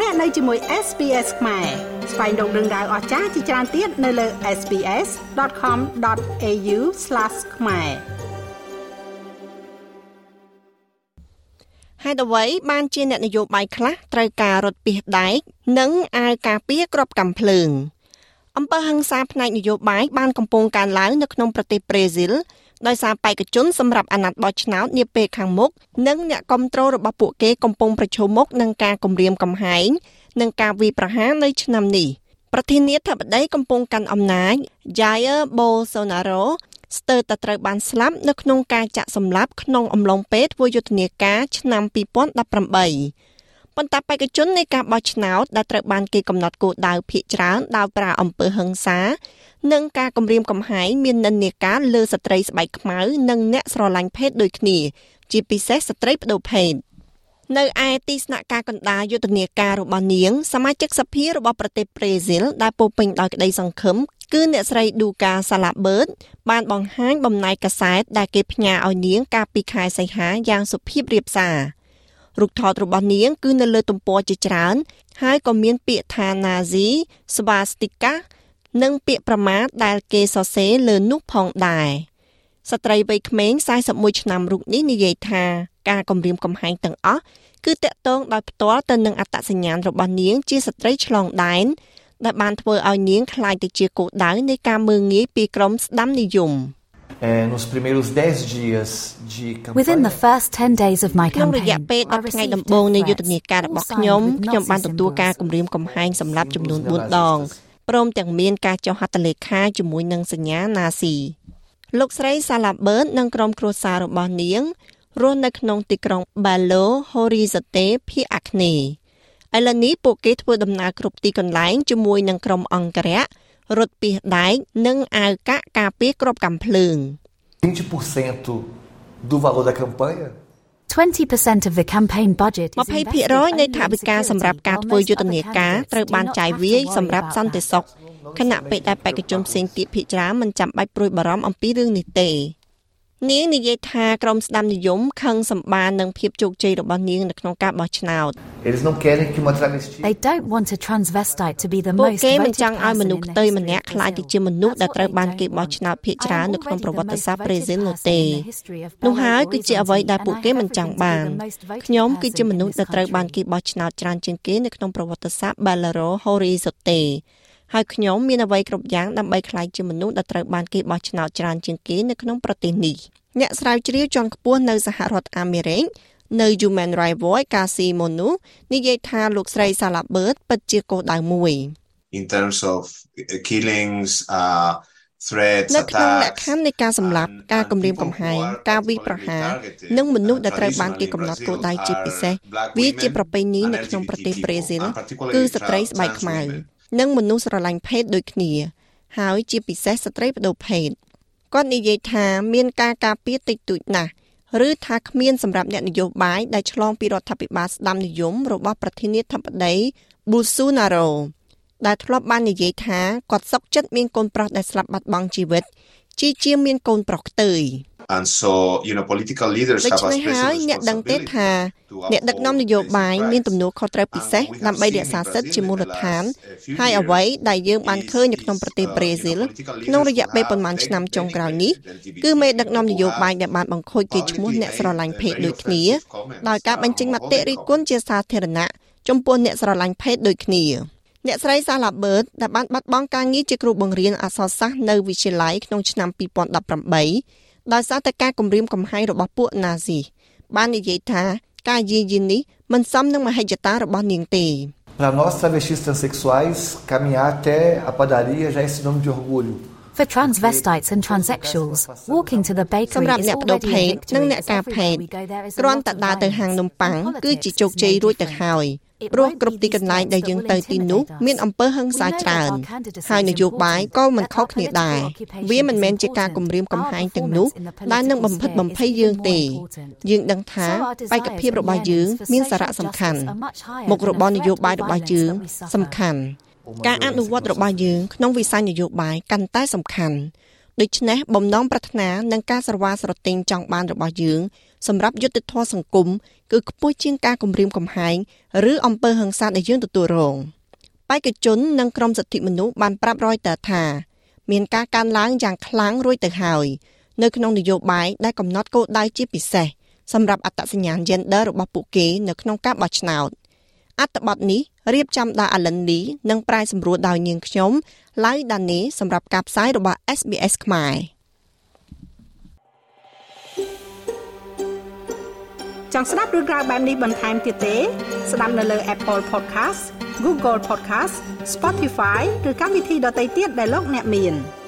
លោកអ្នកនៅជាមួយ SPS ខ្មែរស្វែងរកដឹងដៅអស្ចារ្យជាច្រើនទៀតនៅលើ SPS.com.au/ ខ្មែរហេតុអ្វីបានជាអ្នកនយោបាយខ្លះត្រូវការរត់ពីដែកនិងអាវការពារក្របកាំភ្លើងអំពើហិង្សាផ្នែកនយោបាយបានកំពុងកើនឡើងនៅក្នុងប្រទេសប្រេស៊ីល ដោយសារបេក្ខជនសម្រាប់អាណត្តិបោះឆ្នោតនាពេលខាងមុខនិងអ្នកគ្រប់គ្រងរបស់ពួកគេកំពុងប្រឈមមុខនឹងការគំរាមកំហែងនិងការវាយប្រហារនៅឆ្នាំនេះប្រធានាធិបតីកំពុងកាន់អំណាច Jair Bolsonaro ស្ទើរតែត្រូវបានស្លាប់នៅក្នុងការចាក់សម្លាប់ក្នុងអំឡុងពេលធ្វើយុទ្ធនាការឆ្នាំ2018 ប៉ុន្តែបេក្ខជននៃការបោះឆ្នោតដែលត្រូវបានគេកំណត់គោលដៅភាគច្រើនដោយប្រើអំពើហិង្សា និងការគំរាមកំហែងមាននិន្នាការលើស្ត្រីស្បែកខ្មៅនិងអ្នកស្រឡាញ់ភេទដូចគ្នា ជាពិសេសស្ត្រីបដូភេទនៅឯទីស្នាក់ការកណ្ដាលយុទ្ធនាការរបស់នាងសមាជិកសភារបស់ប្រទេសប្រេស៊ីលដែលពោពេញដោយក្តីសង្ឃឹមគឺអ្នកស្រីឌូកាសាឡាបឺតបានបង្ហាញបំណែកកាសែតដែលគេផ្ញើឲ្យនាងកាលពីខែសីហាយ៉ាងសុភាពរាបសារ រូបថតរបស់នាង គឺនៅលើទំព័រជាច្រើន ហើយក៏មានពាក្យថា Nazi Swastika និងពាក្យប្រមាថដែលគេសរសេរលើនោះផងដែរស្ត្រីវ័យក្មេង41ឆ្នាំរូបនេះនិយាយថាការគំរាមកំហែងទាំងអស់គឺតាក់ទងដោយផ្ទាល់ទៅនឹងអត្តសញ្ញាណរបស់នាង ជាស្ត្រីឆ្លងដែនដែលបានធ្វើឲ្យនាងក្លាយទៅជាគោលដៅនៃការមើងងាយពីក្រុមស្ដាំនិយម។ é, nos primeiros 10 dias de campanha Within the first 10 days of my campaign ក្នុងរយៈពេល10ថ្ងៃដំបូងនៃយុទ្ធនាការរបស់ខ្ញុំខ្ញុំបានទទួលការគំរាមកំហែងសម្រាប់ចំនួន4ដងព្រមទាំងមានការចុះហត្ថលេខាជាមួយនឹងសញ្ញាណាស៊ីលោកស្រីសាឡាបឺតនិងក្រុមគ្រួសាររបស់នាងរស់នៅក្នុងទីក្រុង Belo Horizonte ភាគអាគ្នេយ៍ឥឡូវនេះពួកគេធ្វើដំណើរគ្រប់ទីកន្លែងជាមួយនឹងក្រុមអង្គរៈ រត់ពីដែកនិងអាវកាក់ការពារក្របកាំភ្លើង20% do valor da campanha 20% of the campaign budget 20%នៃថវិកាសម្រាប់ការធ្វើយុទ្ធនាការត្រូវបានចាយវាយសម្រាប់សន្តិសុខខណៈពេលដែលបេក្ខជនផ្សេងទៀតភាគច្រើនមិនចាំបាច់ព្រួយបារម្ភអំពីរឿងនេះទេ នាងនិយាយថាក្រុមស្ដាំនិយមខឹងសម្បាននឹងភាពជោគជ័យរបស់នាងនៅក្នុងការបោះឆ្នោត Eles não querem que uma travesti They don't want a transvestite to be the most គេមិនចង់ឲ្យមនុស្សផ្ទៃម្នាក់ខ្លាចទៅជាមនុស្សដែលត្រូវបានគេបោះឆ្នោតភាគច្រើននៅក្នុងប្រវត្តិសាស្ត្រប្រេស៊ីលនោះទេនោះហើយគឺជាអ្វីដែលពួកគេមិនចង់បានខ្ញុំគឺជាមនុស្សដែលត្រូវបានគេបោះឆ្នោតច្រើនជាងគេនៅក្នុងប្រវត្តិសាស្ត្រ Bellaro Horizonte ហើយខ្ញុំមានអ្វីគ្រប់យ៉ាងដើម្បីក្លាយជាមនុស្សដែលត្រូវបានគេបោះឆ្នោតច្រើនជាងគេនៅក្នុងប្រទេសនេះអ្នកស្រាវជ្រាវជាន់ខ្ពស់នៅសហរដ្ឋអាមេរិកនៅ Human Rights Watch កាស៊ីម៉ូនូនិយាយថាលោកស្រីសាឡាបឺតពិតជាគោលដៅមួយ in terms of killings uh នៅក្នុងលក្ខខណ្ឌនៃការសម្លាប់ការគំរាមកំហែងការវិប្រហារនិងមនុស្សដែលត្រូវបានគេកំណត់គោលដៅជាពិសេសវាជាប្រពៃណីនៅក្នុងប្រទេសប្រេស៊ីលគឺស្ត្រីស្បែកខ្មៅ និងមនុស្សស្រឡាញ់ភេទដូចគ្នា ហើយជាពិសេសស្ត្រីបដូភេទគាត់និយាយថាមានការការពារតិចតួចណាស់ឬថាគ្មានសម្រាប់អ្នកនយោបាយដែលឆ្លងពីរដ្ឋាភិបាលស្ដាំនិយមរបស់ប្រធានាធិបតី Bolsonaro ដែលធ្លាប់បាននិយាយថាគាត់សុកចិត្តមានកូនប្រុសដែលស្លាប់បាត់បង់ជីវិត ជាជាមានកូនប្រុសខ្ទើយ and so you know political leaders have a special អ្នកដឹងទេថាអ្នកដឹកនាំនយោបាយមានទំនួលខុសត្រូវពិសេសដើម្បីរក្សាសិទ្ធិជាមូលដ្ឋានហើយអ្វីដែលយើងបានឃើញនៅក្នុងប្រទេសប្រេស៊ីលក្នុងរយៈពេលប្រមាណឆ្នាំចុងក្រោយនេះគឺមេដឹកនាំនយោបាយដែលបានបង្ខូចគេឈ្មោះអ្នកស្រឡាញ់ភេទដូចគ្នាដោយការបញ្ចេញមតិរិះគន់ជាសាធារណៈចំពោះអ្នកស្រឡាញ់ភេទដូចគ្នា អ្នកស្រីសាឡាបឺតដែលបានបាត់បង់ការងារជាគ្រូបង្រៀនអក្សរសាស្ត្រនៅវិទ្យាល័យក្នុងឆ្នាំ2018ដោយសារតែការគំរាមកំហែងរបស់ពួកណាស៊ីបាននិយាយថាការយាយីនេះមិនសមនឹងមហិច្ឆតារបស់នាងទេ Para nós travestis transexuais, caminhar até a padaria já é sinônimo de orgulho. For transvestites and transsexuals, walking to the bakery សម្រាប់អ្នកបដូភេទនិងអ្នកការភេទគ្រាន់តែដើរទៅហាងនំប៉័ងគឺជាជោគជ័យរួចទៅហើយព្រោះគ្រប់ទីកន្លែងដែលយើងទៅទីនោះមានអំពើហិង្សាច្រើនហើយនយោបាយក៏មិនខុសគ្នាដែរវាមិនមែនជាការគំរាមកំហែងទាំងនោះដែលនឹងបំផិតបំភ័យយើងទេ យើងដឹងថាបេក្ខភាពរបស់យើង មានសារៈសំខាន់មុខរបរនយោបាយរបស់យើងសំខាន់ ការអនុវត្តរបស់យើងក្នុងវិស័យនយោបាយកាន់តែសំខាន់ដូច្នេះបំណងប្រាថ្នានិងការស្រវាស្រទិញចង់បានរបស់យើងសម្រាប់យុត្តិធម៌សង្គមគឺខ្ពស់ជាងការគំរាមកំហែងឬអំពើហិង្សាដែលយើងទទួលរងបេក្ខជននិងក្រុមសិទ្ធិមនុស្សបានប្រាប់រយតើថាមានការកើនឡើងយ៉ាងខ្លាំងរួចទៅហើយនៅក្នុងនយោបាយដែលកំណត់គោលដៅជាពិសេសសម្រាប់អត្តសញ្ញាណ gender របស់ពួកគេនៅក្នុងការបោះឆ្នោត អត្ថបទនេះរៀបចំដោយ Alan Lee និងប្រាយសម្រួលដោយនាងខ្ញុំឡៅដានីសម្រាប់ការផ្សាយរបស់ SBS ខ្មែរចង់ស្ដាប់រឿងក្រៅបែបនេះបន្ថែមទៀតទេ ស្ដាប់នៅលើ Apple Podcast Google Podcast Spotify ឬកម្មវិធីដទៃទៀតដែលលោកអ្នកមាន។